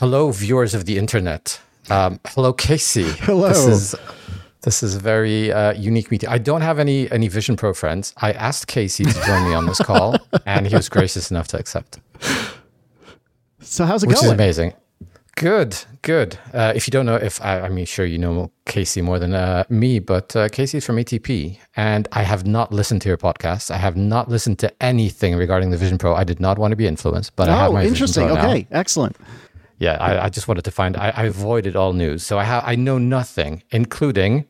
Hello, viewers of the internet. Um, hello, Casey. Hello. This is this is a very uh, unique meeting. I don't have any any Vision Pro friends. I asked Casey to join me on this call, and he was gracious enough to accept, So how's it which going? is amazing. Good, good. Uh, if you don't know, if I, mean, sure you know Casey more than uh, me, but uh, Casey's from ATP, and I have not listened to your podcast. I have not listened to anything regarding the Vision Pro. I did not want to be influenced, but I have Oh, my interesting. Vision Pro now. Okay, excellent. Yeah, I, I just wanted to find. I, I avoided all news, so I have I know nothing, including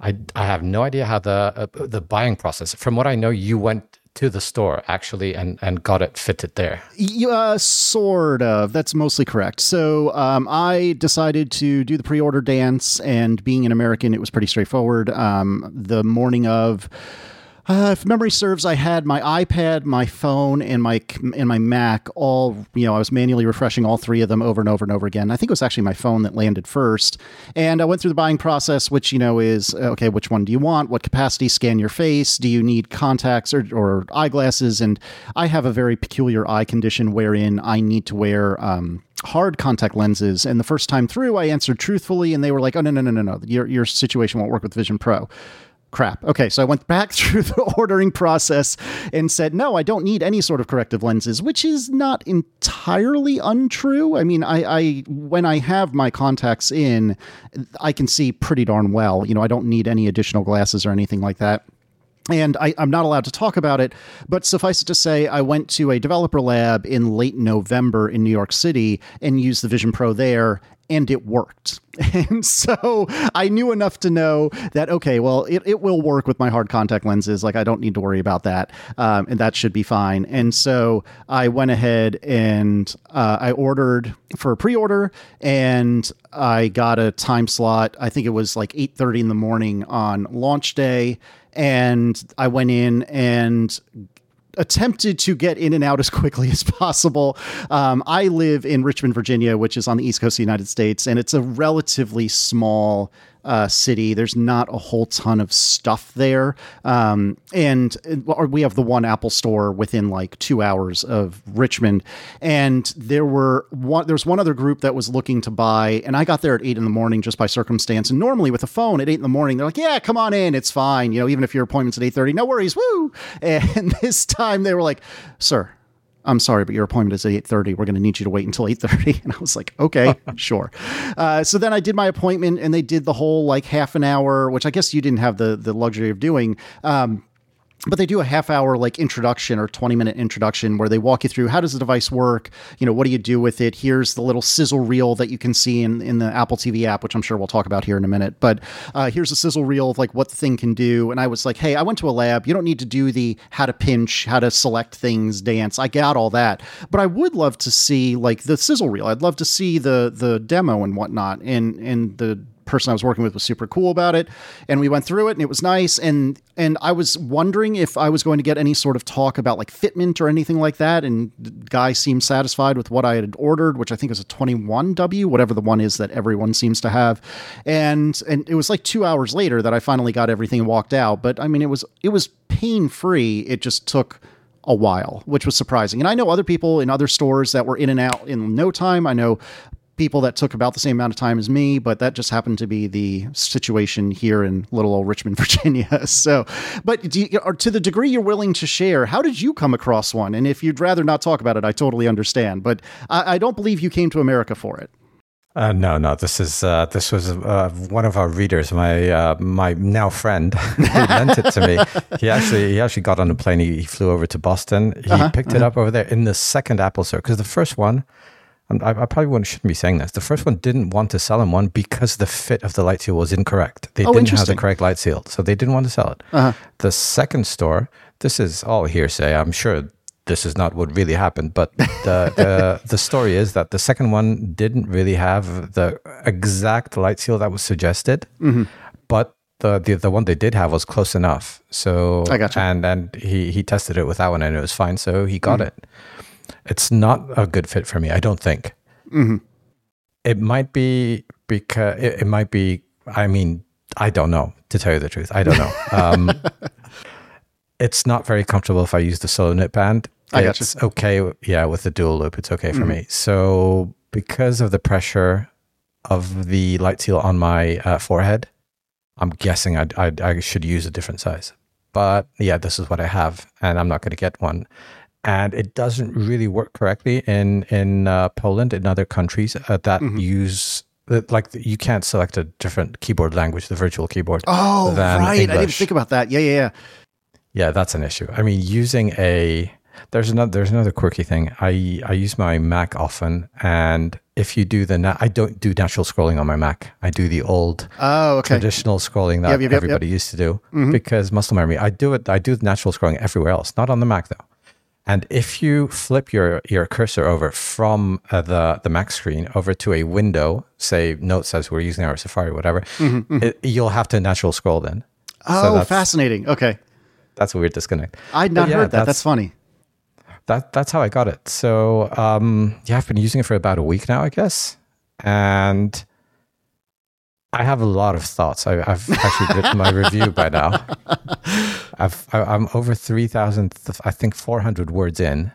I I have no idea how the uh, the buying process. From what I know, you went to the store actually and and got it fitted there. Y- Uh, sort of. That's mostly correct. So um, I decided to do the pre-order dance, and being an American, it was pretty straightforward. Um, the morning of. Uh, if memory serves, I had my iPad, my phone, and my and my Mac all. You know, I was manually refreshing all three of them over and over and over again. I think it was actually my phone that landed first, and I went through the buying process, which you know is uh, okay. Which one do you want? What capacity? Scan your face. Do you need contacts or, or eyeglasses? And I have a very peculiar eye condition wherein I need to wear. Um, hard contact lenses and the first time through i answered truthfully and they were like oh no no no no no your, your situation won't work with vision pro crap. Okay, so I went back through the ordering process and said, no, I don't need any sort of corrective lenses, which is not entirely untrue. I mean, I, I when I have my contacts in, I can see pretty darn well. You know, I don't need any additional glasses or anything like that. And I, I'm not allowed to talk about it, but suffice it to say, I went to a developer lab in late November in New York City and used the Vision Pro there, and it worked. And so I knew enough to know that, okay, well, it, it will work with my hard contact lenses. Like, I don't need to worry about that. Um, and that should be fine. And so I went ahead and uh, I ordered for a pre order and I got a time slot. I think it was like 8.30 in the morning on launch day. And I went in and attempted to get in and out as quickly as possible. Um, I live in Richmond, Virginia, which is on the east coast of the United States, and it's a relatively small uh, city. There's not a whole ton of stuff there, um, and we have the one Apple store within like two hours of Richmond, and there were one. There was one other group that was looking to buy, and I got there at eight in the morning just by circumstance. And normally with a phone at eight in the morning, they're like, "Yeah, come on in, it's fine." You know, even if your appointment's at eight thirty, no worries, woo. And this time they were like, "Sir." I'm sorry, but your appointment is at 8:30. We're going to need you to wait until 8:30." And I was like, "Okay, sure." Uh, so then I did my appointment, and they did the whole like half an hour, which I guess you didn't have the the luxury of doing. Um, but they do a half hour like introduction or 20 minute introduction where they walk you through how does the device work you know what do you do with it? Here's the little sizzle reel that you can see in, in the apple tv app which i'm sure we'll talk about here in a minute. But uh, here's a sizzle reel of like what the thing can do. And i was like hey i went to a lab. You don't need to do the how to pinch how to select things dance. I got all that. But i would love to see like the sizzle reel. I'd love to see the the demo and whatnot. And and the person I was working with was super cool about it and we went through it and it was nice and and I was wondering if I was going to get any sort of talk about like fitment or anything like that and the guy seemed satisfied with what I had ordered which I think is a 21W whatever the one is that everyone seems to have and and it was like 2 hours later that I finally got everything and walked out but I mean it was it was pain free it just took a while, which was surprising. And I know other people in other stores that were in and out in no time. I know people that took about the same amount of time as me, but that just happened to be the situation here in little old Richmond, Virginia. So, but you, or to the degree you're willing to share, how did you come across one? And if you'd rather not talk about it, I totally understand. But I, I don't believe you came to America for it. Uh, no, no. This is uh, this was uh, one of our readers, my uh, my now friend, who lent it to me. He actually he actually got on a plane. He, he flew over to Boston. He Uh-huh, picked it up over there in the second Apple store because the first one, I, I probably wouldn't, shouldn't be saying this. The first one didn't want to sell him one because the fit of the light seal was incorrect. They Oh, didn't have the correct light seal, so they didn't want to sell it. Uh-huh. The second store, this is all hearsay. I'm sure this is not what really happened, but the, the the story is that the second one didn't really have the exact light seal that was suggested, Mm-hmm. but the, the the one they did have was close enough. So I gotcha. and and he he tested it with that one and it was fine, so he got Mm-hmm. it. It's not a good fit for me, I don't think. Mm-hmm. It might be because it, it might be. I mean, I don't know to tell you the truth. I don't know. Um, it's not very comfortable if I use the solo knit band. I gotcha. it's okay. Yeah, with the dual loop, it's okay for me. So because of the pressure of the light seal on my uh, forehead, I'm guessing I'd, I'd, I should use a different size. But yeah, this is what I have, and I'm not going to get one. And it doesn't really work correctly in in uh, Poland and other countries uh, that Mm-hmm. use that like you can't select a different keyboard language, the virtual keyboard. Oh, right. I didn't think about that. Yeah, yeah, yeah. Yeah, that's an issue. I mean, using a there's another there's another quirky thing. I I use my Mac often, and if you do the na- I don't do natural scrolling on my Mac. I do the old Oh, okay. traditional scrolling that Yep, yep, yep, Mm-hmm. everybody used to do because muscle memory. I do it. I do the natural scrolling everywhere else, not on the Mac though. And if you flip your your cursor over from uh, the the Mac screen over to a window, say Notes as we're using our Safari, whatever, it, you'll have to natural scroll then. Mm-hmm, Oh, that's- fascinating. Okay. That's a weird disconnect. I'd not yeah, heard that. That's, funny. that that's how I got it. So um, yeah, I've been using it for about a week now, I guess, and I have a lot of thoughts. I, I've actually written my review by now. I've I'm over three thousand, I think four hundred words in,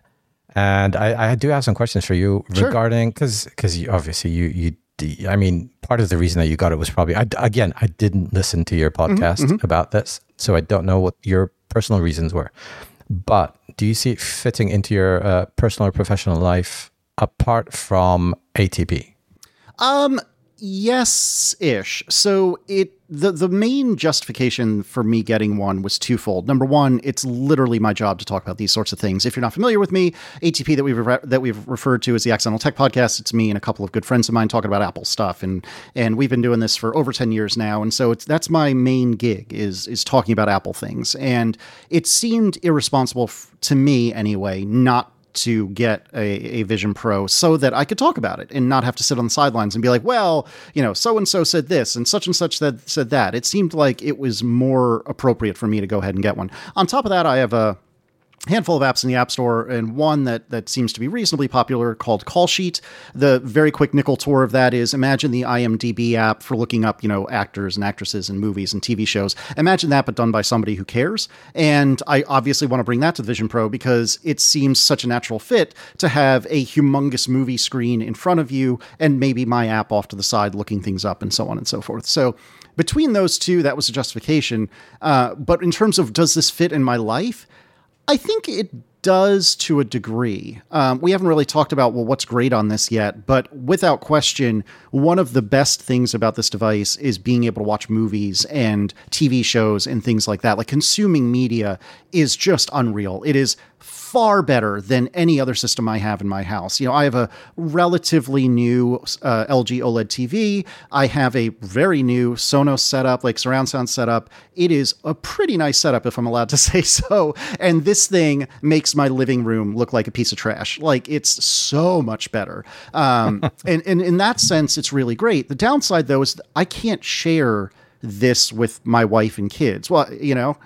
and I, I do have some questions for you Sure. regarding because because you, obviously you you. d- I mean, part of the reason that you got it was probably I, again I didn't listen to your podcast about this, so I don't know what your personal reasons were. But do you see it fitting into your uh, personal or professional life apart from ATP? Um, yes ish. So it the the main justification for me getting one was twofold. Number one, it's literally my job to talk about these sorts of things. If you're not familiar with me, ATP that we've re- that we've referred to as the Accidental Tech Podcast. It's me and a couple of good friends of mine talking about Apple stuff, and and we've been doing this for over ten years now. And so it's that's my main gig is is talking about Apple things. And it seemed irresponsible f- to me anyway, not to get a, a Vision Pro so that I could talk about it and not have to sit on the sidelines and be like, well, you know, so and so said this and such and such said, said that. It seemed like it was more appropriate for me to go ahead and get one. On top of that, I have a handful of apps in the App Store, and one that that seems to be reasonably popular called Call Sheet. The very quick nickel tour of that is imagine the IMDb app for looking up, you know, actors and actresses and movies and TV shows. Imagine that, but done by somebody who cares. And I obviously want to bring that to the Vision Pro because it seems such a natural fit to have a humongous movie screen in front of you and maybe my app off to the side looking things up and so on and so forth. So between those two, that was a justification. Uh, but in terms of does this fit in my life? I think it does to a degree. Um, we haven't really talked about, well, what's great on this yet, but without question, one of the best things about this device is being able to watch movies and TV shows and things like that. Like consuming media is just unreal. It is far better than any other system I have in my house. You know, I have a relatively new uh, LG OLED TV. I have a very new Sonos setup, like surround sound setup. It is a pretty nice setup, if I'm allowed to say so. And this thing makes my living room look like a piece of trash. Like it's so much better. Um, and, and in that sense, it's really great. The downside, though, is I can't share this with my wife and kids. Well, you know,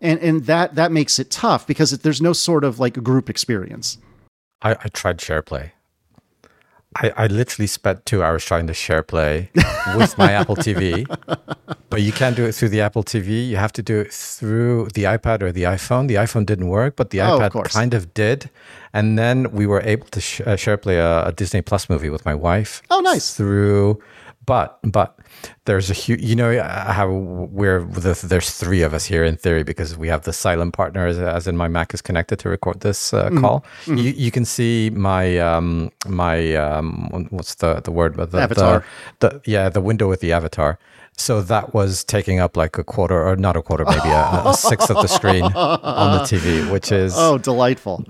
and and that that makes it tough because there's no sort of like group experience. I, I tried SharePlay. I, I literally spent two hours trying to SharePlay with my Apple TV, but you can't do it through the Apple TV. You have to do it through the iPad or the iPhone. The iPhone didn't work, but the Oh, of iPad kind of did. And then we were able to sh- uh, SharePlay a, a Disney Plus movie with my wife. Oh, nice. Through, but but there's a huge. You know how we're the, there's three of us here in theory because we have the silent partner as, as in my Mac is connected to record this uh, Mm-hmm. call. You you can see my um my um what's the the word but the, Avatar. The, the yeah the window with the avatar. So that was taking up like a quarter or not a quarter maybe a, a sixth of the screen on the TV, which is Oh, delightful.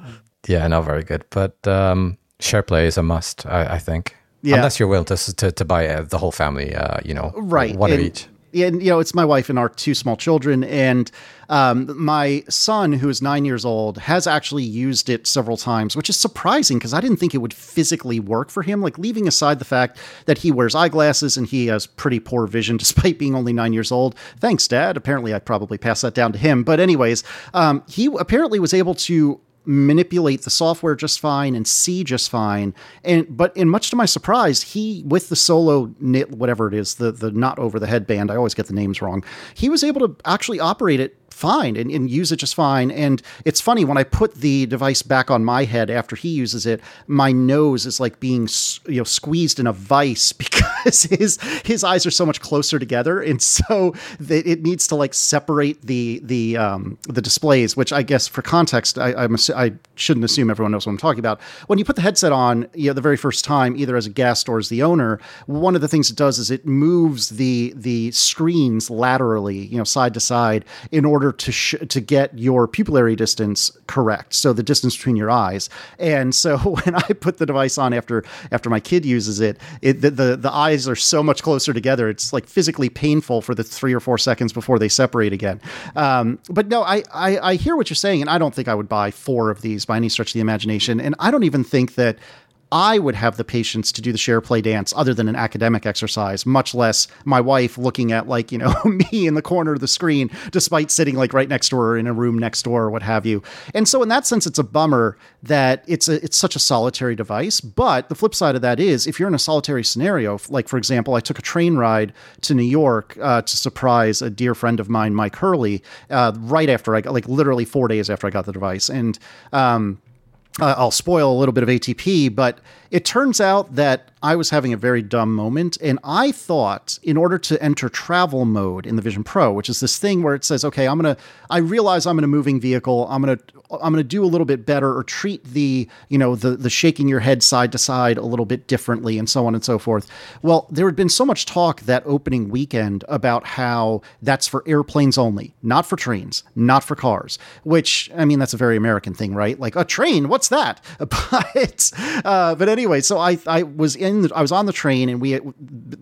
yeah, not very good. But um, SharePlay is a must, I, I think. Yeah. Unless you're willing to to, to buy uh, the whole family, uh, you know, right one of each. and you know it's my wife and our two small children and um, my son who is nine years old has actually used it several times which is surprising because i didn't think it would physically work for him like leaving aside the fact that he wears eyeglasses and he has pretty poor vision despite being only nine years old thanks dad apparently i probably passed that down to him but anyways um, he apparently was able to manipulate the software just fine and see just fine. And but in much to my surprise, he with the solo knit whatever it is, the the not over the headband, I always get the names wrong. He was able to actually operate it fine and, and use it just fine. And it's funny when I put the device back on my head after he uses it, my nose is like being you know squeezed in a vice because his his eyes are so much closer together, and so that it needs to like separate the the um, the displays. Which I guess for context, I I'm, I shouldn't assume everyone knows what I'm talking about. When you put the headset on, you know, the very first time, either as a guest or as the owner, one of the things it does is it moves the the screens laterally, you know, side to side, in order to sh- to get your pupillary distance correct, so the distance between your eyes. And so when I put the device on after after my kid uses it, it the, the the eyes are so much closer together. It's like physically painful for the three or four seconds before they separate again. Um, but no, I, I I hear what you're saying, and I don't think I would buy four of these by any stretch of the imagination. And I don't even think that I would have the patience to do the share play dance other than an academic exercise, much less my wife looking at like, you know, me in the corner of the screen, despite sitting like right next to her in a room next door or what have you. And so in that sense, it's a bummer that it's a it's such a solitary device. But the flip side of that is if you're in a solitary scenario, like for example, I took a train ride to New York uh, to surprise a dear friend of mine, Mike Hurley, uh, right after I got like literally four days after I got the device. And um uh, I'll spoil a little bit of ATP, but it turns out that I was having a very dumb moment, and I thought in order to enter travel mode in the Vision Pro, which is this thing where it says, "Okay, I'm gonna," I realize I'm in a moving vehicle. I'm gonna, I'm gonna do a little bit better, or treat the, you know, the the shaking your head side to side a little bit differently, and so on and so forth. Well, there had been so much talk that opening weekend about how that's for airplanes only, not for trains, not for cars. Which I mean, that's a very American thing, right? Like a train, what's that? But, uh, but anyway, so I I was in in the, I was on the train and we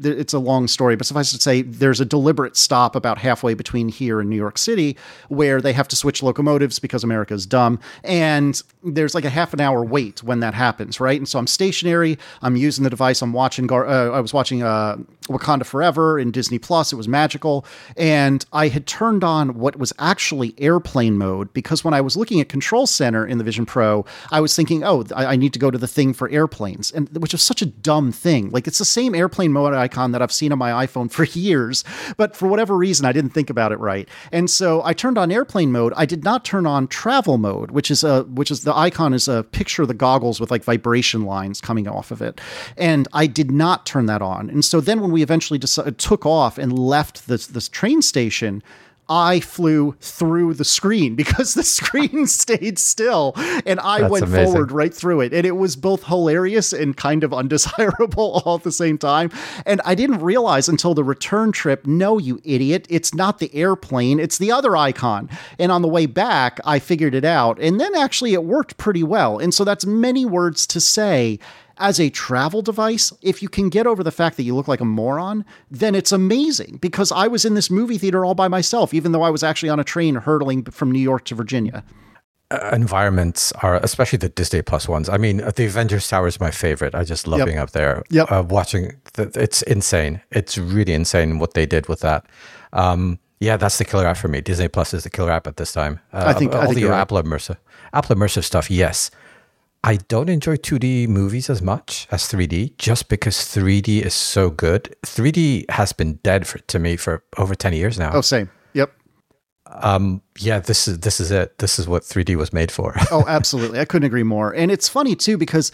it's a long story, but suffice to say there's a deliberate stop about halfway between here and New York City where they have to switch locomotives because America's dumb. And there's like a half an hour wait when that happens, right? And so I'm stationary, I'm using the device, I'm watching uh, I was watching uh, Wakanda Forever in Disney Plus, it was magical. And I had turned on what was actually airplane mode because when I was looking at Control Center in the Vision Pro, I was thinking, "Oh, I, I need to go to the thing for airplanes." And which is such a dumb dumb thing. Like it's the same airplane mode icon that I've seen on my iPhone for years, but for whatever reason, I didn't think about it right. And so I turned on airplane mode. I did not turn on travel mode, which is a which is the icon is a picture of the goggles with like vibration lines coming off of it. And I did not turn that on. And so then when we eventually decided, took off and left this this train station, I flew through the screen because the screen stayed still and I That's went amazing. forward right through it. And it was both hilarious and kind of undesirable all at the same time. And I didn't realize until the return trip no, you idiot, it's not the airplane, it's the other icon. And on the way back, I figured it out. And then actually it worked pretty well. And so that's many words to say as a travel device, if you can get over the fact that you look like a moron, then it's amazing because I was in this movie theater all by myself, even though I was actually on a train hurtling from New York to Virginia. Uh, environments are, especially the Disney Plus ones. I mean, the Avengers Tower is my favorite. I just love yep. being up there. Yep. Uh, watching, the, it's insane. It's really insane what they did with that. Um, yeah, that's the killer app for me. Disney Plus is the killer app at this time. Uh, I think all I think the Apple right. immersive, Apple immersive stuff. Yes, I don't enjoy 2D movies as much as 3D just because 3D is so good. 3D has been dead for, to me for over 10 years now. Oh, same. Yep. Um, yeah, this is this is it. This is what 3D was made for. oh, absolutely. I couldn't agree more. And it's funny too because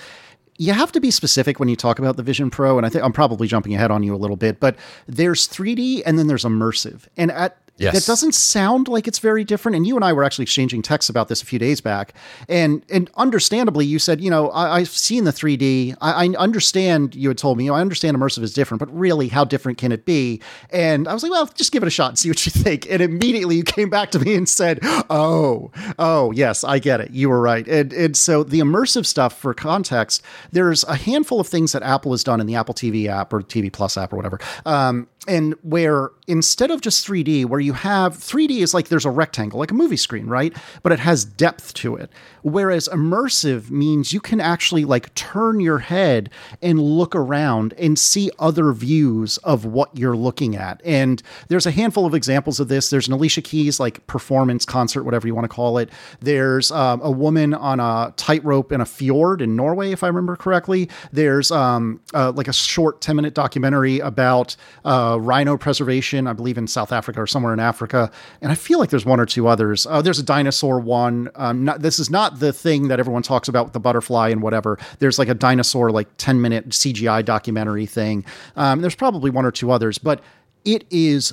you have to be specific when you talk about the Vision Pro, and I think I'm probably jumping ahead on you a little bit, but there's 3D and then there's immersive. And at Yes. That doesn't sound like it's very different. And you and I were actually exchanging texts about this a few days back. And and understandably, you said, you know, I, have seen the 3D. I, I, understand you had told me, you know, I understand immersive is different, but really, how different can it be? And I was like, well, just give it a shot and see what you think. And immediately you came back to me and said, oh, oh, yes, I get it. You were right. And, and so the immersive stuff, for context, there's a handful of things that Apple has done in the Apple TV app or TV Plus app or whatever. Um, and where instead of just 3D, where you have 3D is like there's a rectangle, like a movie screen, right? But it has depth to it. Whereas immersive means you can actually like turn your head and look around and see other views of what you're looking at. And there's a handful of examples of this. There's an Alicia Keys like performance concert, whatever you want to call it. There's um, a woman on a tightrope in a fjord in Norway, if I remember correctly. There's um, uh, like a short 10 minute documentary about uh, rhino preservation, I believe in South Africa or somewhere in Africa, and I feel like there's one or two others. Uh, there's a dinosaur one. Um, not, this is not the thing that everyone talks about with the butterfly and whatever. There's like a dinosaur like 10 minute CGI documentary thing. Um, there's probably one or two others, but it is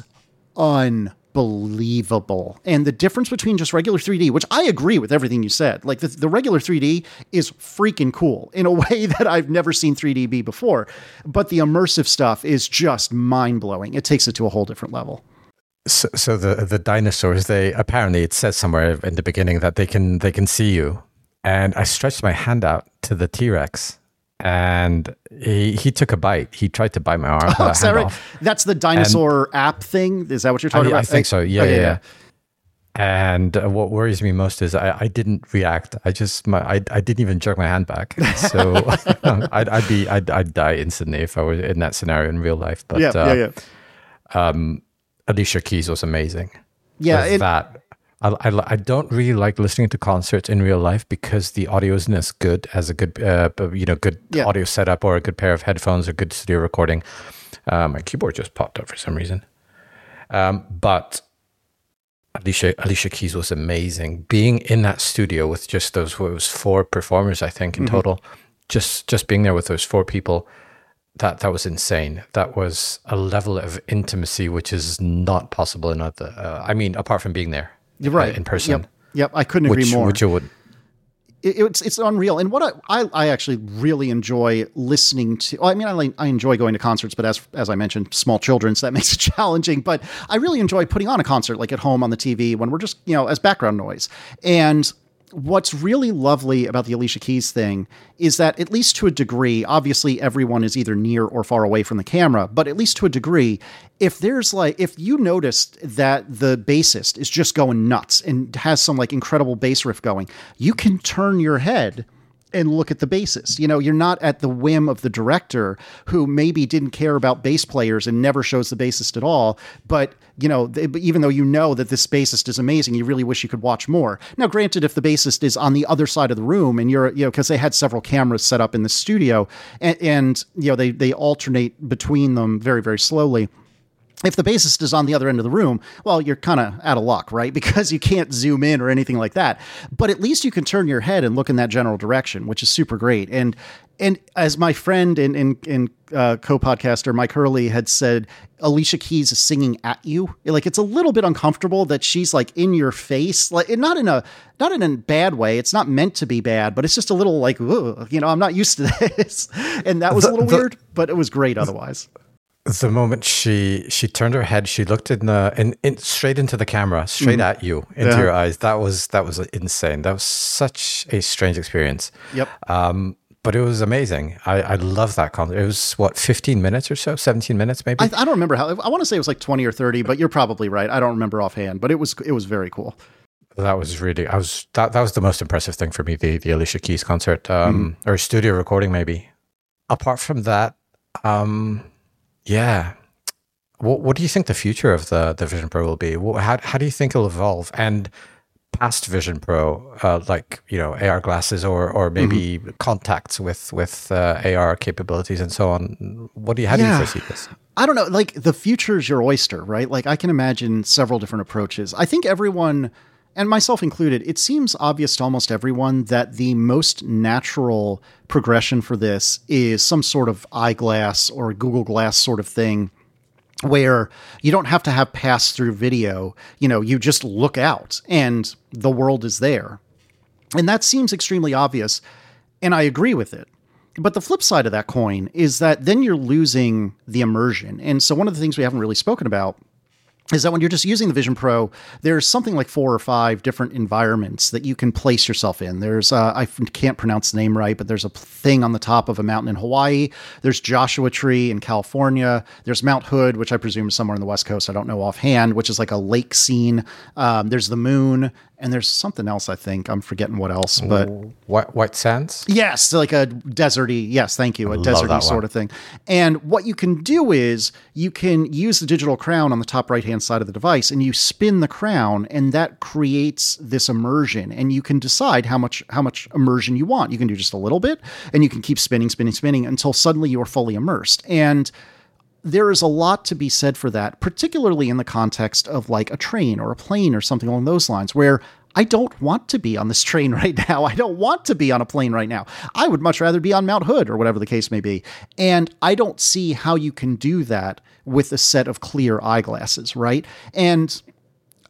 un believable. And the difference between just regular 3D, which I agree with everything you said, like the, the regular 3D is freaking cool in a way that I've never seen 3D be before. But the immersive stuff is just mind blowing. It takes it to a whole different level. So, so the the dinosaurs, they apparently it says somewhere in the beginning that they can they can see you. And I stretched my hand out to the T Rex and he he took a bite. He tried to bite my arm. Oh, that right? That's the dinosaur and, app thing. Is that what you're talking I, about? I think so. Yeah, oh, yeah, yeah. yeah. And uh, what worries me most is I, I didn't react. I just my, I, I didn't even jerk my hand back. So I'd, I'd be I'd, I'd die instantly if I was in that scenario in real life. But yeah, uh, yeah, yeah. Um, Alicia Keys was amazing. Yeah, it, that I, I, I, don't really like listening to concerts in real life because the audio isn't as good as a good uh, you know good yeah. audio setup or a good pair of headphones or good studio recording. Um, my keyboard just popped up for some reason, um, but Alicia Alicia Keys was amazing. Being in that studio with just those it was four performers, I think in mm-hmm. total. Just just being there with those four people, that that was insane. That was a level of intimacy which is not possible in other. Uh, I mean, apart from being there. You're right. In person. Yep. Yep. I couldn't agree which, more. Which you would. It, it's it's unreal, and what I, I, I actually really enjoy listening to. Well, I mean, I I enjoy going to concerts, but as as I mentioned, small children, so that makes it challenging. But I really enjoy putting on a concert, like at home on the TV, when we're just you know as background noise. And what's really lovely about the Alicia Keys thing is that, at least to a degree, obviously everyone is either near or far away from the camera, but at least to a degree, if there's like, if you noticed that the bassist is just going nuts and has some like incredible bass riff going, you can turn your head and look at the bassist. You know, you're not at the whim of the director who maybe didn't care about bass players and never shows the bassist at all. But, you know, even though you know that this bassist is amazing, you really wish you could watch more. Now, granted, if the bassist is on the other side of the room and you're, you know, because they had several cameras set up in the studio and, and, you know, they, they alternate between them very, very slowly if the bassist is on the other end of the room, well, you're kind of out of luck, right? Because you can't zoom in or anything like that. But at least you can turn your head and look in that general direction, which is super great. And and as my friend and and, and uh, co-podcaster Mike Hurley had said, Alicia Keys is singing at you. Like it's a little bit uncomfortable that she's like in your face, like not in a not in a bad way. It's not meant to be bad, but it's just a little like, you know, I'm not used to this, and that was the, a little the, weird, but it was great otherwise the moment she she turned her head, she looked in the in, in straight into the camera, straight mm. at you, into yeah. your eyes. That was that was insane. That was such a strange experience. Yep. Um, but it was amazing. I, I love that concert. It was what, 15 minutes or so, 17 minutes maybe. I, I don't remember how. I want to say it was like 20 or 30, but you're probably right. I don't remember offhand, but it was it was very cool. That was really. I was that that was the most impressive thing for me. The the Alicia Keys concert, um, mm. or studio recording maybe. Apart from that, um, yeah. What What do you think the future of the the Vision Pro will be? How How do you think it'll evolve? And past Vision Pro, uh, like you know AR glasses or or maybe mm-hmm. contacts with with uh, AR capabilities and so on. What do you how yeah. do you foresee this? I don't know. Like the future is your oyster, right? Like I can imagine several different approaches. I think everyone and myself included, it seems obvious to almost everyone that the most natural progression for this is some sort of eyeglass or Google Glass sort of thing where you don't have to have pass through video. You know, you just look out and the world is there. And that seems extremely obvious. And I agree with it. But the flip side of that coin is that then you're losing the immersion. And so, one of the things we haven't really spoken about is that when you're just using the Vision Pro, there's something like four or five different environments that you can place yourself in. There's, uh, I can't pronounce the name right, but there's a thing on the top of a mountain in Hawaii. There's Joshua Tree in California. There's Mount Hood, which I presume is somewhere in the West Coast. I don't know offhand, which is like a lake scene. Um, there's the moon and there's something else I think I'm forgetting what else, but White White Sands. Yes, like a deserty. Yes, thank you, a deserty sort of thing. And what you can do is you can use the digital crown on the top right hand side of the device, and you spin the crown, and that creates this immersion. And you can decide how much how much immersion you want. You can do just a little bit, and you can keep spinning, spinning, spinning until suddenly you're fully immersed. And there is a lot to be said for that, particularly in the context of like a train or a plane or something along those lines, where I don't want to be on this train right now. I don't want to be on a plane right now. I would much rather be on Mount Hood or whatever the case may be. And I don't see how you can do that with a set of clear eyeglasses, right? And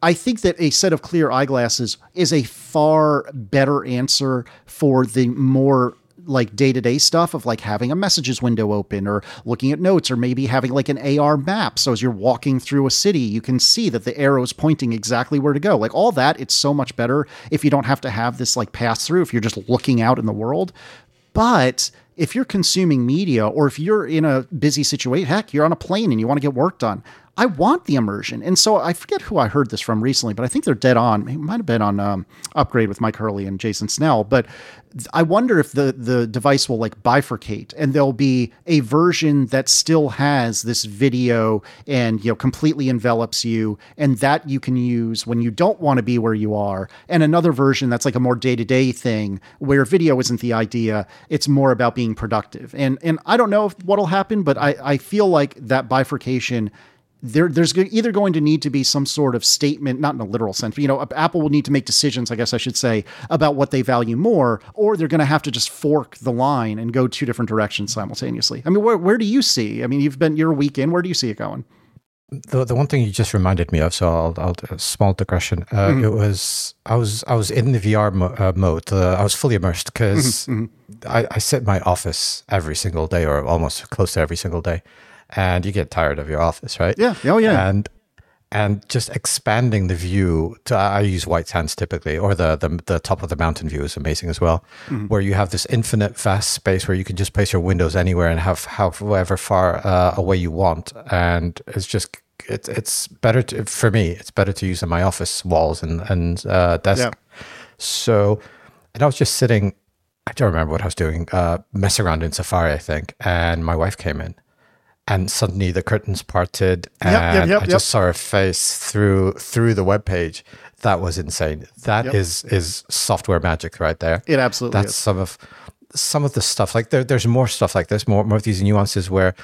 I think that a set of clear eyeglasses is a far better answer for the more like day to day stuff of like having a messages window open or looking at notes or maybe having like an AR map. So as you're walking through a city, you can see that the arrow is pointing exactly where to go. Like all that, it's so much better if you don't have to have this like pass through, if you're just looking out in the world. But if you're consuming media or if you're in a busy situation, heck, you're on a plane and you want to get work done, I want the immersion. And so I forget who I heard this from recently, but I think they're dead on. It might have been on um, Upgrade with Mike Hurley and Jason Snell. But I wonder if the, the device will like bifurcate and there'll be a version that still has this video and, you know, completely envelops you and that you can use when you don't want to be where you are. And another version that's like a more day to day thing where video isn't the idea. It's more about being productive. And, and I don't know what'll happen, but I, I feel like that bifurcation there, there's either going to need to be some sort of statement, not in a literal sense, but, you know, Apple will need to make decisions, I guess I should say, about what they value more, or they're going to have to just fork the line and go two different directions simultaneously. I mean, where, where do you see? I mean, you've been your weekend. Where do you see it going? The the one thing you just reminded me of, so I'll, I'll a small digression. Uh, mm-hmm. It was I was I was in the VR mo- uh, mode. Uh, I was fully immersed because mm-hmm. mm-hmm. I, I sit in my office every single day, or almost close to every single day and you get tired of your office, right? Yeah. Oh, yeah. And and just expanding the view to I use white sands typically, or the the, the top of the mountain view is amazing as well, mm-hmm. where you have this infinite vast space where you can just place your windows anywhere and have however far uh, away you want, and it's just it's it's better to, for me. It's better to use in my office walls and and uh, desk. Yeah. So, and I was just sitting. I don't remember what I was doing. Uh, messing around in Safari, I think, and my wife came in and suddenly the curtains parted and yep, yep, yep, I just saw her face through through the web page. That was insane. That is is software magic right there. It absolutely That's is. some of some of the stuff like there, there's more stuff like this, more more of these nuances where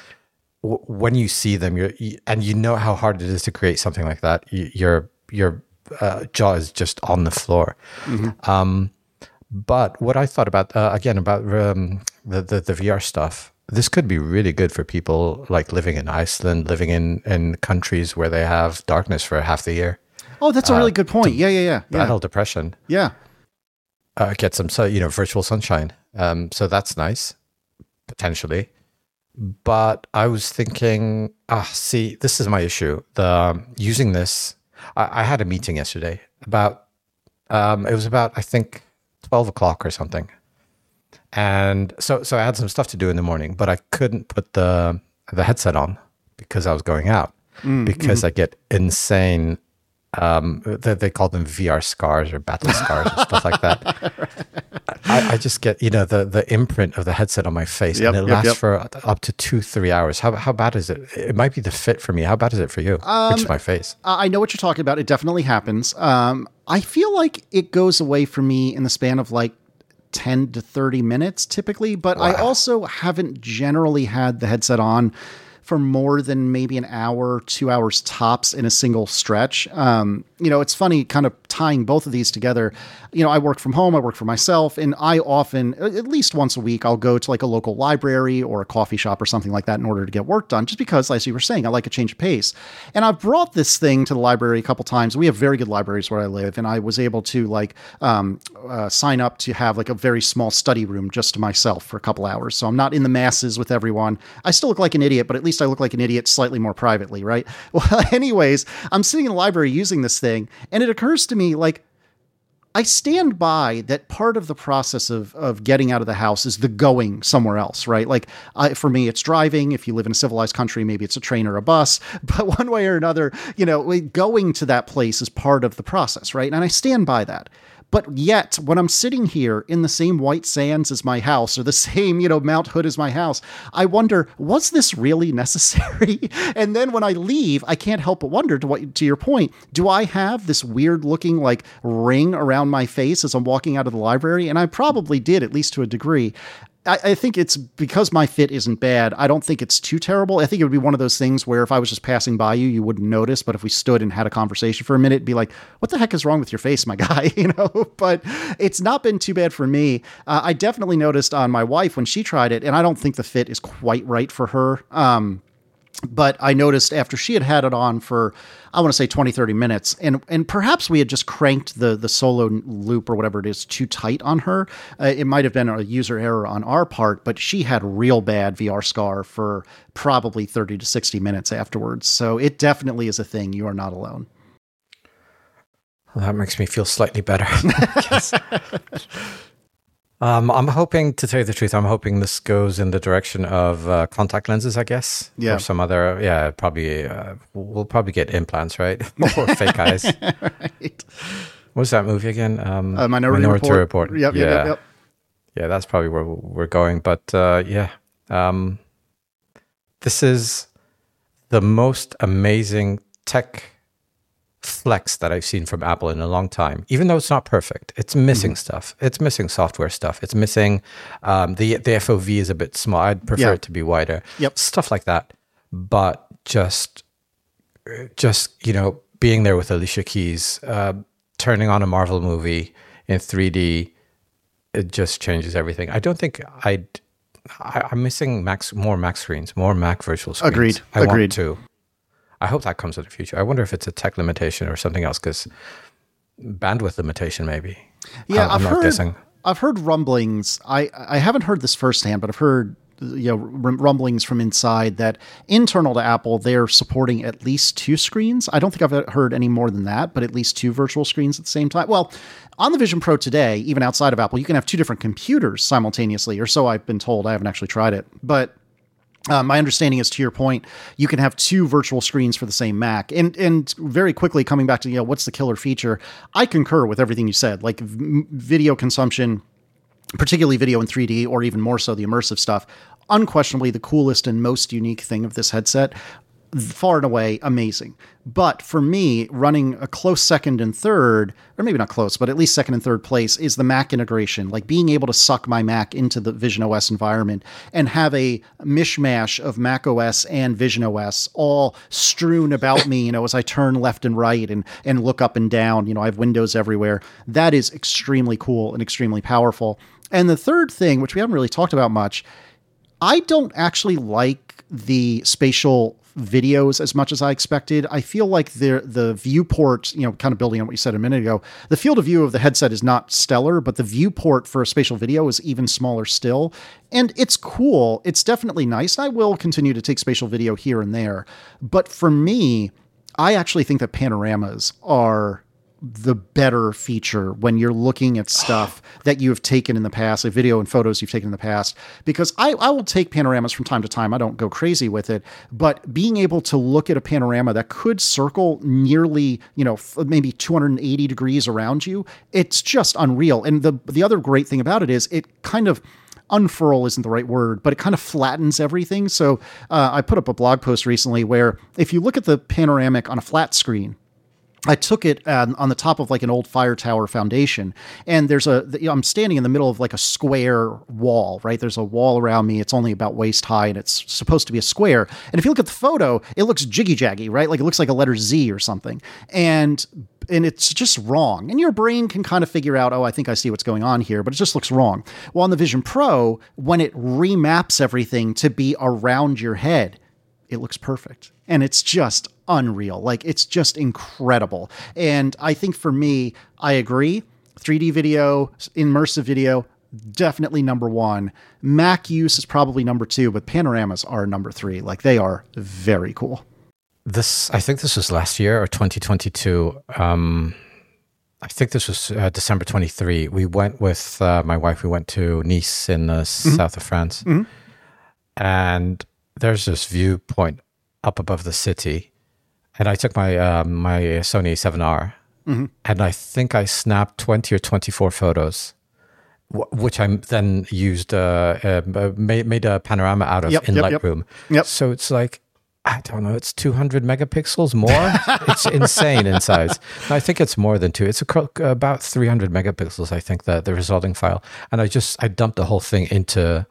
w- when you see them, you're you, and you know how hard it is to create something like that. You, your your uh, jaw is just on the floor. Mm-hmm. Um, but what I thought about uh, again about um, the, the the VR stuff this could be really good for people like living in Iceland, living in, in countries where they have darkness for half the year. Oh, that's a really uh, good point. Yeah, yeah, yeah. Battle yeah. depression. Yeah. Uh, get some, so you know, virtual sunshine. Um, so that's nice, potentially. But I was thinking, ah, see, this is my issue. The um, using this, I, I, had a meeting yesterday about, um, it was about I think twelve o'clock or something, and so so I had some stuff to do in the morning, but I couldn't put the the headset on because I was going out mm, because mm. I get insane. Um, they, they, call them VR scars or battle scars and stuff like that. I, I, just get you know the the imprint of the headset on my face, yep, and it yep, lasts yep. for up to two three hours. How how bad is it? It might be the fit for me. How bad is it for you? Um, is my face. I know what you're talking about. It definitely happens. Um, I feel like it goes away for me in the span of like 10 to 30 minutes typically, but wow. I also haven't generally had the headset on for more than maybe an hour, two hours tops in a single stretch. Um, you know, it's funny kind of tying both of these together. You know, I work from home, I work for myself, and I often, at least once a week, I'll go to like a local library or a coffee shop or something like that in order to get work done, just because, as you were saying, I like a change of pace. And I've brought this thing to the library a couple times. We have very good libraries where I live, and I was able to like um, uh, sign up to have like a very small study room just to myself for a couple hours. So I'm not in the masses with everyone. I still look like an idiot, but at least I look like an idiot slightly more privately, right? Well, anyways, I'm sitting in the library using this thing, and it occurs to me like, I stand by that part of the process of, of getting out of the house is the going somewhere else, right? Like I, for me, it's driving. If you live in a civilized country, maybe it's a train or a bus. But one way or another, you know, going to that place is part of the process, right? And I stand by that. But yet, when I'm sitting here in the same white sands as my house or the same, you know, Mount Hood as my house, I wonder, was this really necessary? and then when I leave, I can't help but wonder to what to your point, do I have this weird looking like ring around my face as I'm walking out of the library? And I probably did, at least to a degree. I, I, think it's because my fit isn't bad. I don't think it's too terrible. I think it would be one of those things where if I was just passing by you, you wouldn't notice. But if we stood and had a conversation for a minute, be like, "What the heck is wrong with your face, my guy?" you know. But it's not been too bad for me. Uh, I definitely noticed on my wife when she tried it, and I don't think the fit is quite right for her. Um, but I noticed after she had had it on for I want to say 20 30 minutes and and perhaps we had just cranked the the solo loop or whatever it is too tight on her. Uh, it might have been a user error on our part but she had real bad VR scar for probably 30 to 60 minutes afterwards. So it definitely is a thing. You are not alone. Well, that makes me feel slightly better Um, I'm hoping, to tell you the truth, I'm hoping this goes in the direction of uh, contact lenses, I guess. Yeah. Or some other, yeah, probably, uh, we'll probably get implants, right? or fake eyes. right. What's that movie again? Um, uh, Minority, Minority Report. Report. Yep, yeah. Yep, yep, Yeah, that's probably where we're going. But uh, yeah, um, this is the most amazing tech flex that I've seen from Apple in a long time. Even though it's not perfect, it's missing mm-hmm. stuff. It's missing software stuff. It's missing um, the the FOV is a bit small. I'd prefer yeah. it to be wider. Yep, stuff like that. But just just you know being there with Alicia Keys, uh, turning on a Marvel movie in 3D, it just changes everything. I don't think I'd. I, am missing Mac more Mac screens, more Mac virtual screens. Agreed. I Agreed. want to. I hope that comes in the future. I wonder if it's a tech limitation or something else because bandwidth limitation maybe. Yeah, I, am not heard, guessing. I've heard rumblings. I I haven't heard this firsthand, but I've heard you know rumblings from inside that internal to Apple they're supporting at least two screens. I don't think I've uh, heard any more than that, but at least two virtual screens at the same time. Well, on the Vision Pro today, even outside of Apple, you can have two different computers simultaneously, or so I've been told. I haven't actually tried it, but uh, my understanding is, to your point, you can have two virtual screens for the same Mac. And and very quickly coming back to you know what's the killer feature? I concur with everything you said. Like v- video consumption, particularly video in 3D, or even more so the immersive stuff. Unquestionably, the coolest and most unique thing of this headset far and away amazing. But for me, running a close second and third, or maybe not close, but at least second and third place, is the Mac integration. Like being able to suck my Mac into the Vision OS environment and have a mishmash of Mac OS and Vision OS all strewn about me, you know, as I turn left and right and, and look up and down. You know, I have windows everywhere. That is extremely cool and extremely powerful. And the third thing, which we haven't really talked about much, I don't actually like the spatial videos as much as I expected. I feel like the the viewport, you know, kind of building on what you said a minute ago, the field of view of the headset is not stellar, but the viewport for a spatial video is even smaller still. And it's cool. It's definitely nice. I will continue to take spatial video here and there. But for me, I actually think that panoramas are the better feature when you're looking at stuff that you have taken in the past, like video and photos you've taken in the past. Because I, I will take panoramas from time to time. I don't go crazy with it, but being able to look at a panorama that could circle nearly, you know, maybe 280 degrees around you, it's just unreal. And the the other great thing about it is it kind of unfurl isn't the right word, but it kind of flattens everything. So uh, I put up a blog post recently where if you look at the panoramic on a flat screen, I took it um, on the top of like an old fire tower foundation, and there's a. I'm standing in the middle of like a square wall, right? There's a wall around me. It's only about waist high, and it's supposed to be a square. And if you look at the photo, it looks jiggy jaggy, right? Like it looks like a letter Z or something, and and it's just wrong. And your brain can kind of figure out, oh, I think I see what's going on here, but it just looks wrong. Well, on the Vision Pro, when it remaps everything to be around your head, it looks perfect, and it's just unreal. Like it's just incredible. And I think for me, I agree. 3D video, immersive video, definitely number one. Mac use is probably number two, but panoramas are number three. Like they are very cool. This, I think this was last year or 2022. Um, I think this was uh, December 23. We went with uh, my wife, we went to Nice in the mm-hmm. south of France. Mm-hmm. And there's this viewpoint up above the city and I took my uh, my Sony 7R, mm-hmm. and I think I snapped 20 or 24 photos, w- which I then used uh, uh, made, made a panorama out of yep, in yep, Lightroom. Yep. yep. So it's like I don't know, it's 200 megapixels more. it's insane in size. I think it's more than two. It's a, about 300 megapixels. I think the the resulting file, and I just I dumped the whole thing into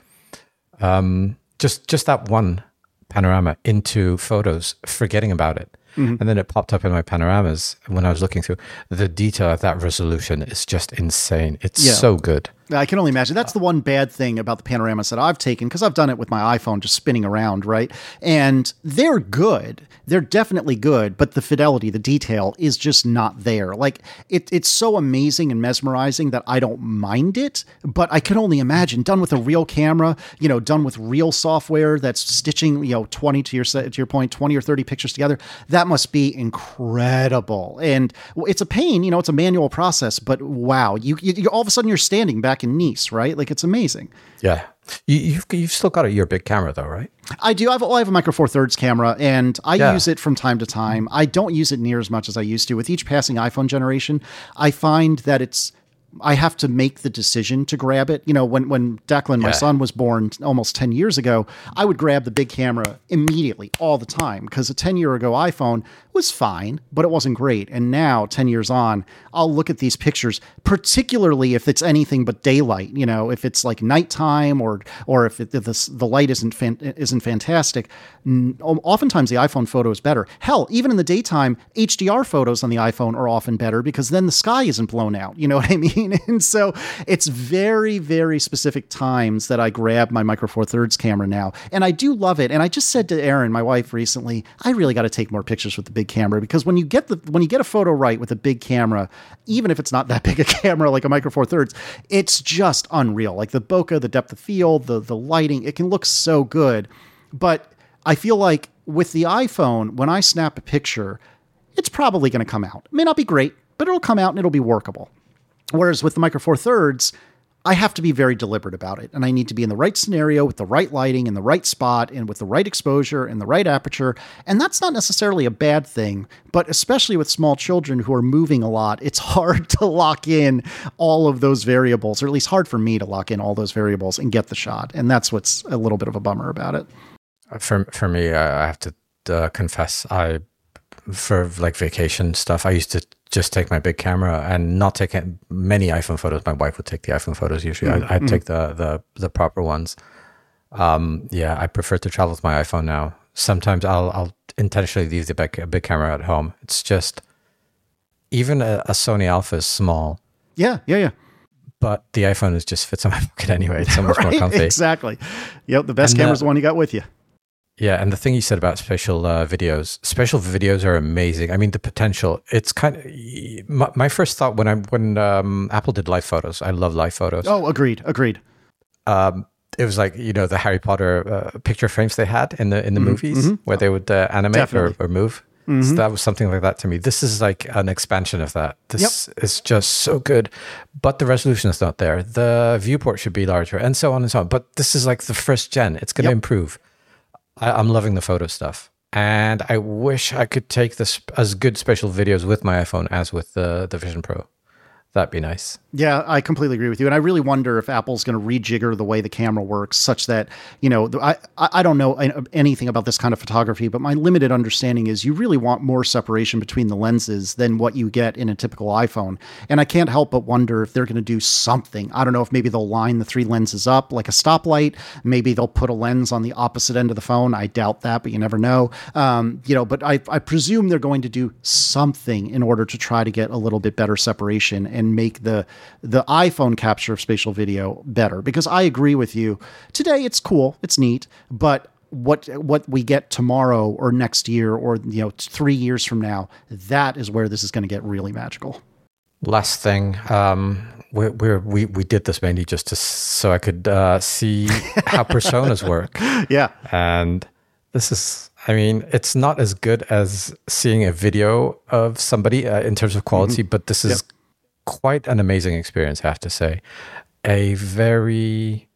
Um, just just that one panorama into photos, forgetting about it. Mm-hmm. And then it popped up in my panoramas when I was looking through. The detail at that resolution is just insane. It's yeah. so good. I can only imagine. That's ah. the one bad thing about the panoramas that I've taken because I've done it with my iPhone just spinning around, right? And they're good. They're definitely good, but the fidelity, the detail is just not there. Like it, it's so amazing and mesmerizing that I don't mind it, but I can only imagine done with a real camera, you know, done with real software that's stitching, you know, 20 to your to your point, 20 or 30 pictures together. That must be incredible. And it's a pain, you know, it's a manual process, but wow, you, you all of a sudden you're standing back in Nice, right? Like it's amazing. Yeah. You, have you've still got a, your big camera though, right? I do. I have, well, I have a micro four thirds camera, and I yeah. use it from time to time. I don't use it near as much as I used to. With each passing iPhone generation, I find that it's I have to make the decision to grab it. You know, when when Declan, my yeah. son, was born almost ten years ago, I would grab the big camera immediately, all the time, because a ten year ago iPhone was fine, but it wasn't great. And now, 10 years on, I'll look at these pictures, particularly if it's anything but daylight, you know, if it's like nighttime or or if, it, if the light isn't fan, isn't fantastic. Oftentimes the iPhone photo is better. Hell, even in the daytime, HDR photos on the iPhone are often better because then the sky isn't blown out. You know what I mean? And so it's very, very specific times that I grab my Micro Four Thirds camera now. And I do love it. And I just said to Erin, my wife, recently, I really got to take more pictures with the big camera because when you get the when you get a photo right with a big camera, even if it's not that big a camera like a Micro Four Thirds, it's just unreal. Like the bokeh, the depth of field, the the lighting, it can look so good. But I feel like with the iPhone, when I snap a picture, it's probably going to come out. It may not be great, but it'll come out and it'll be workable. Whereas with the Micro Four Thirds, I have to be very deliberate about it. And I need to be in the right scenario with the right lighting in the right spot and with the right exposure and the right aperture. And that's not necessarily a bad thing, but especially with small children who are moving a lot, it's hard to lock in all of those variables, or at least hard for me to lock in all those variables and get the shot. And that's what's a little bit of a bummer about it. For, for me, I have to uh, confess, I for like vacation stuff, I used to just take my big camera and not take many iPhone photos. My wife would take the iPhone photos usually. Mm-hmm. I, would take the, the the proper ones. Um, yeah, I prefer to travel with my iPhone now. Sometimes I'll I'll intentionally leave the big, big camera at home. It's just even a, a Sony Alpha is small. Yeah, yeah, yeah but the iPhone is just fits on my pocket anyway. It's so much right? more comfy. Exactly. Yep. The best camera is the one you got with you. Yeah, and the thing you said about spatial uh, videos, spatial videos are amazing. I mean, the potential. It's kind of my, my first thought when I when um, Apple did live photos. I love live photos. Oh, agreed, agreed. Um, it was like you know the Harry Potter uh, picture frames they had in the in the mm-hmm, movies mm-hmm. where they would uh, animate or, or, move. Mm-hmm. So that was something like that to me. This is like an expansion of that. This yep. is just so good, but the resolution is not there. The viewport should be larger, and so on and so on. But this is like the first gen. It's going to yep. improve. I, am loving the photo stuff. And I wish I could take this as good spatial videos with my iPhone as with the, the Vision Pro. That'd be nice. Yeah, I completely agree with you, and I really wonder if Apple's going to rejigger the way the camera works, such that you know, I I don't know anything about this kind of photography, but my limited understanding is you really want more separation between the lenses than what you get in a typical iPhone, and I can't help but wonder if they're going to do something. I don't know if maybe they'll line the three lenses up like a stoplight, maybe they'll put a lens on the opposite end of the phone. I doubt that, but you never know. Um, you know, but I I presume they're going to do something in order to try to get a little bit better separation and make the the iPhone capture of spatial video better. Because I agree with you. Today it's cool, it's neat, but what what we get tomorrow or next year or you know three years from now, that is where this is going to get really magical. Last thing, um, we we we did this mainly just to so I could uh, see how personas work. Yeah, and this is I mean, it's not as good as seeing a video of somebody uh, in terms of quality, mm-hmm. but this is yep quite an amazing experience, I have to say. A very,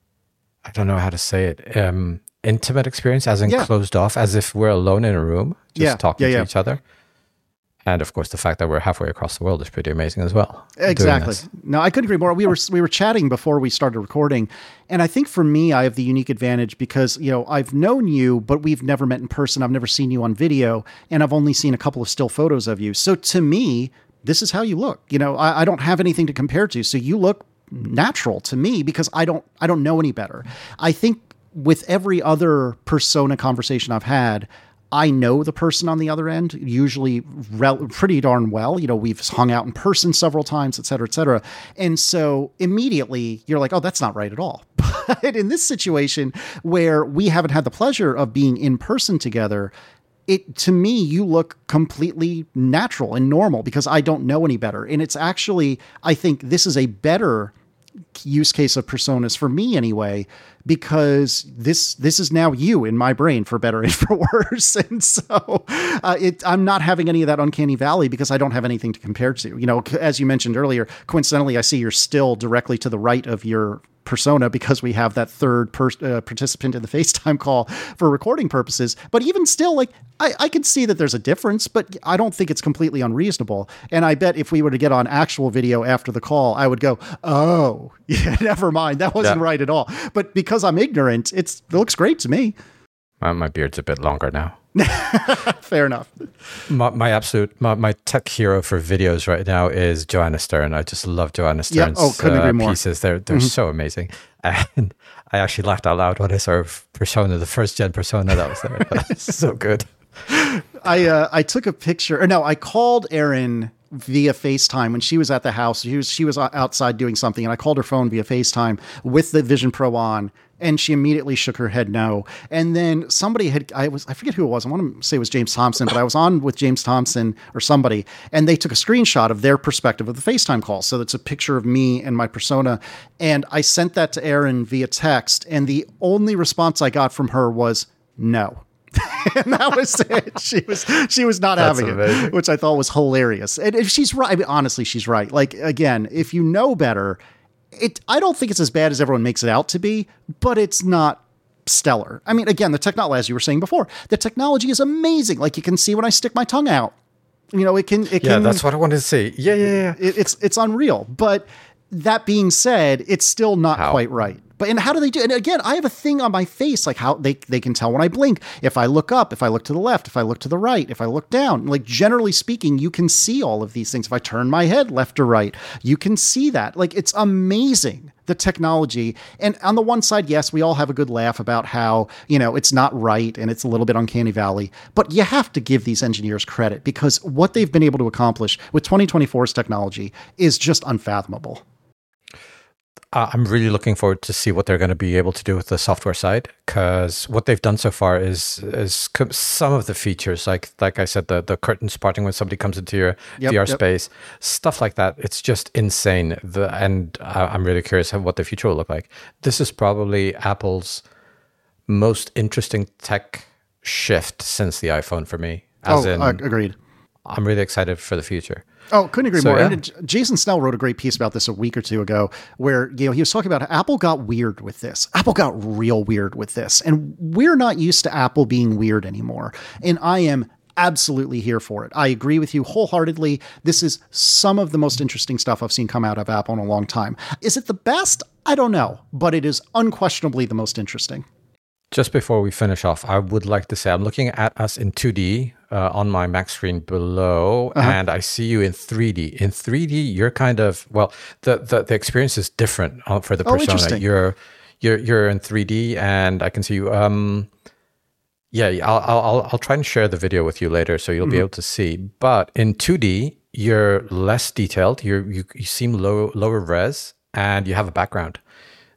I don't know how to say it, um, intimate experience, as in yeah. closed off, as if we're alone in a room, just yeah. talking yeah, to each other. And of course, the fact that we're halfway across the world is pretty amazing as well. Exactly. No, I couldn't agree more. We were we were chatting before we started recording, and I think for me, I have the unique advantage because you know I've known you, but we've never met in person. I've never seen you on video, and I've only seen a couple of still photos of you. So to me, this is how you look. You know, I, I don't have anything to compare to. So you look natural to me because I don't I don't know any better. I think with every other persona conversation I've had, I know the person on the other end usually rel- pretty darn well. You know, we've hung out in person several times, et cetera, et cetera. And so immediately you're like, oh, that's not right at all. But in this situation where we haven't had the pleasure of being in person together, it to me you look completely natural and normal because I don't know any better. And it's actually I think this is a better use case of personas for me anyway because this this is now you in my brain for better and for worse and so uh, it, i'm not having any of that uncanny valley because i don't have anything to compare to you know as you mentioned earlier coincidentally i see you're still directly to the right of your persona because we have that third per- uh, participant in the FaceTime call for recording purposes. But even still, like I, I can see that there's a difference, but I don't think it's completely unreasonable. And I bet if we were to get on actual video after the call, I would go, "Oh, yeah, never mind, that wasn't yeah. right at all." But because I'm ignorant, it's it looks great to me. My, my beard's a bit longer now. Fair enough. My, my absolute my, my, tech hero for videos right now is Joanna Stern. I just love Joanna Stern's yeah. oh, couldn't uh, agree more. pieces. They're they're mm-hmm. so amazing. And I actually laughed out loud when I saw Persona, the first gen Persona that was there. so good. I uh, I took a picture. Or no, I called Erin via FaceTime when she was at the house. She was she was outside doing something, and I called her phone via FaceTime with the Vision Pro on, and she immediately shook her head no. And then somebody had I was I forget who it was. I want to say it was James Thomson, but I was on with James Thomson or somebody, and they took a screenshot of their perspective of the FaceTime call. So it's a picture of me and my persona, and I sent that to Erin via text, and the only response I got from her was no. and that was it. She was she was not That's having amazing. it, which I thought was hilarious. And if she's right, I mean, honestly, she's right. Like again, if you know better, it I don't think it's as bad as everyone makes it out to be, but it's not stellar. I mean, again, the technology, as you were saying before, the technology is amazing. Like you can see when I stick my tongue out. You know, it can. It yeah, can, that's what I wanted to see. Yeah, yeah, yeah. It, it's it's unreal. But that being said, it's still not How? quite right. But and how do they do? And again, I have a thing on my face, like how they they can tell when I blink, if I look up, if I look to the left, if I look to the right, if I look down. Like generally speaking, you can see all of these things. If I turn my head left or right, you can see that. Like it's amazing the technology. And on the one side, yes, we all have a good laugh about how, you know, it's not right and it's a little bit uncanny valley. But you have to give these engineers credit because what they've been able to accomplish with 2024's technology is just unfathomable. Uh, I'm really looking forward to see what they're going to be able to do with the software side because what they've done so far is is some of the features like like I said the the curtains parting when somebody comes into your yep, VR yep. space stuff like that it's just insane the and I'm really curious how what the future will look like. This is probably Apple's most interesting tech shift since the iPhone for me. As oh, in, agreed. I'm really excited for the future. Oh, couldn't agree so, more. Yeah. And Jason Snell wrote a great piece about this a week or two ago, where you know he was talking about Apple got weird with this. Apple got real weird with this, and we're not used to Apple being weird anymore. And I am absolutely here for it. I agree with you wholeheartedly. This is some of the most interesting stuff I've seen come out of Apple in a long time. Is it the best? I don't know, but it is unquestionably the most interesting. Just before we finish off, I would like to say I'm looking at us in 2D uh, on my Mac screen below, uh-huh. and I see you in 3D. In 3D, you're kind of well, the the, the experience is different uh, for the oh, persona. You're you're you're in 3D, and I can see you. Um, yeah, I'll I'll I'll try and share the video with you later, so you'll mm-hmm. be able to see. But in 2D, you're less detailed. You're you you seem low lower res, and you have a background.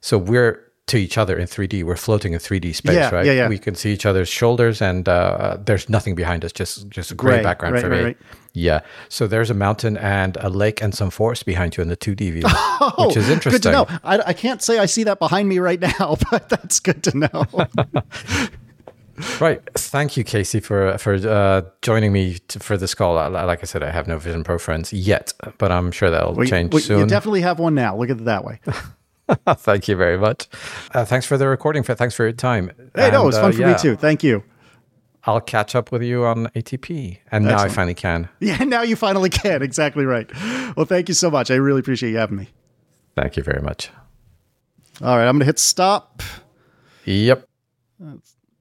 So we're to each other in 3D. We're floating in 3D space, yeah, right? Yeah, yeah. We can see each other's shoulders, and uh, there's nothing behind us. Just just a gray right, background right, for right, me. Right. Yeah. So there's a mountain and a lake and some forest behind you in the 2D view, oh, which is interesting. Good to know. I, I can't say I see that behind me right now, but that's good to know. right. Thank you, Casey, for for uh, joining me to, for this call. Like I said, I have no Vision Pro friends yet, but I'm sure that'll well, change well, soon. You definitely have one now. Look at it that way. Thank you very much. Uh, thanks for the recording. Thanks for your time. Hey, and, no, it was fun uh, for yeah, me too. Thank you. I'll catch up with you on ATP. And Excellent. now I finally can. Yeah, now you finally can. Exactly right. Well, thank you so much. I really appreciate you having me. Thank you very much. All right, I'm going to hit stop. Yep. That's